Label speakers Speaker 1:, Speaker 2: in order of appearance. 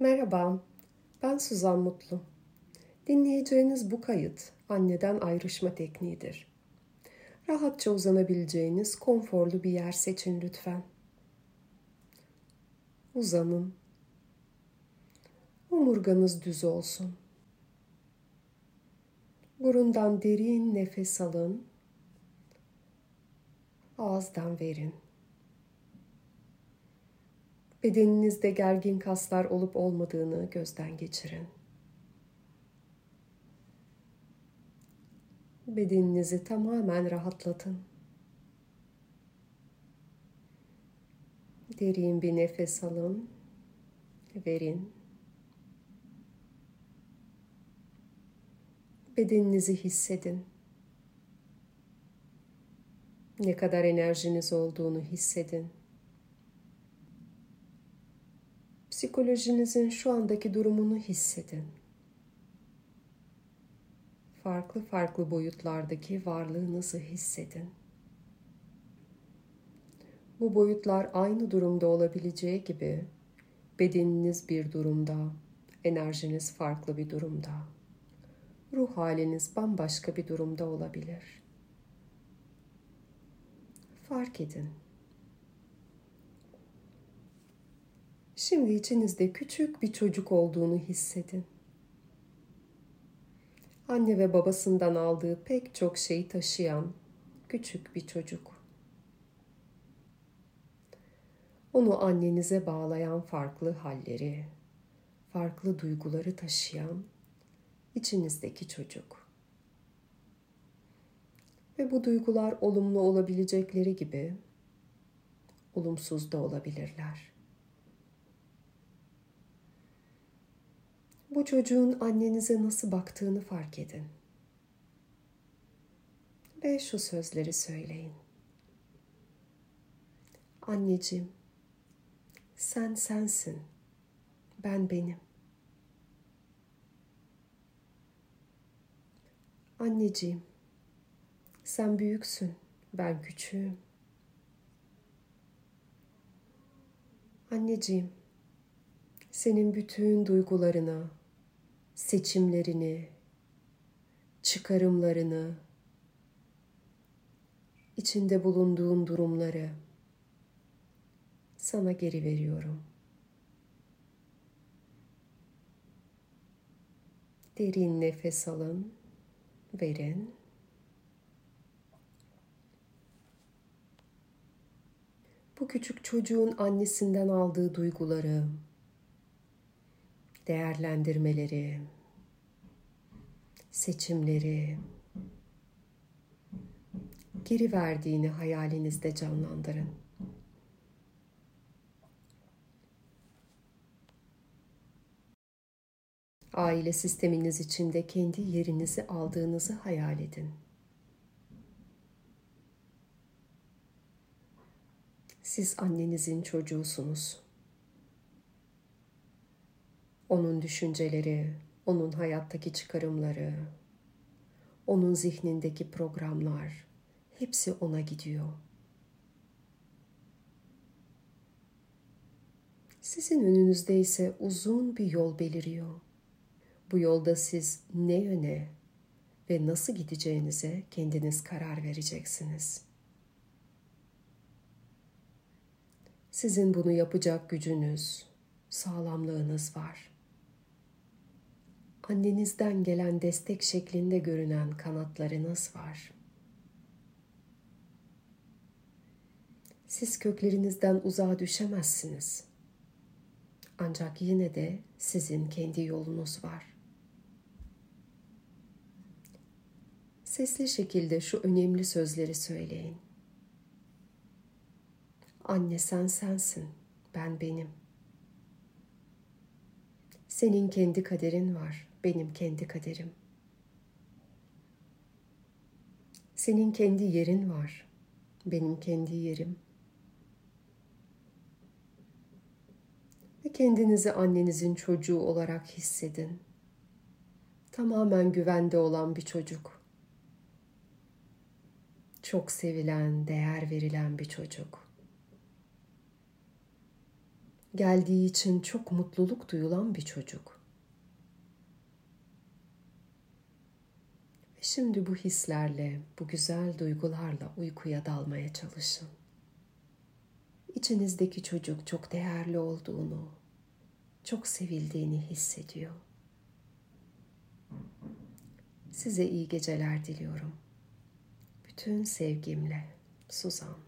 Speaker 1: Merhaba, ben Suzan Mutlu. Dinleyeceğiniz bu kayıt anneden ayrışma tekniğidir. Rahatça uzanabileceğiniz konforlu bir yer seçin lütfen. Uzanın. Omurganız düz olsun. Burundan derin nefes alın. Ağızdan verin. Bedeninizde gergin kaslar olup olmadığını gözden geçirin. Bedeninizi tamamen rahatlatın. Derin bir nefes alın, verin. Bedeninizi hissedin. Ne kadar enerjiniz olduğunu hissedin. Psikolojinizin şu andaki durumunu hissedin. Farklı farklı boyutlardaki varlığınızı hissedin. Bu boyutlar aynı durumda olabileceği gibi bedeniniz bir durumda, enerjiniz farklı bir durumda. Ruh haliniz bambaşka bir durumda olabilir. Fark edin. Şimdi içinizde küçük bir çocuk olduğunu hissedin. Anne ve babasından aldığı pek çok şeyi taşıyan küçük bir çocuk. Onu annenize bağlayan farklı halleri, farklı duyguları taşıyan içinizdeki çocuk. Ve bu duygular olumlu olabilecekleri gibi olumsuz da olabilirler. Bu çocuğun annenize nasıl baktığını fark edin. Ve şu sözleri söyleyin. Anneciğim, sen sensin, ben benim. Anneciğim, sen büyüksün, ben küçüğüm. Anneciğim, senin bütün duygularına, seçimlerini, çıkarımlarını, içinde bulunduğun durumları sana geri veriyorum. Derin nefes alın, verin. Bu küçük çocuğun annesinden aldığı duyguları, değerlendirmeleri, seçimleri geri verdiğini hayalinizde canlandırın. Aile sisteminiz içinde kendi yerinizi aldığınızı hayal edin. Siz annenizin çocuğusunuz. Onun düşünceleri, onun hayattaki çıkarımları, onun zihnindeki programlar hepsi ona gidiyor. Sizin önünüzde ise uzun bir yol beliriyor. Bu yolda siz ne yöne ve nasıl gideceğinize kendiniz karar vereceksiniz. Sizin bunu yapacak gücünüz, sağlamlığınız var annenizden gelen destek şeklinde görünen kanatlarınız var. Siz köklerinizden uzağa düşemezsiniz. Ancak yine de sizin kendi yolunuz var. Sesli şekilde şu önemli sözleri söyleyin. Anne sen sensin, ben benim. Senin kendi kaderin var benim kendi kaderim. Senin kendi yerin var. Benim kendi yerim. Ve kendinizi annenizin çocuğu olarak hissedin. Tamamen güvende olan bir çocuk. Çok sevilen, değer verilen bir çocuk. Geldiği için çok mutluluk duyulan bir çocuk. Şimdi bu hislerle, bu güzel duygularla uykuya dalmaya çalışın. İçinizdeki çocuk çok değerli olduğunu, çok sevildiğini hissediyor. Size iyi geceler diliyorum. Bütün sevgimle Suzan.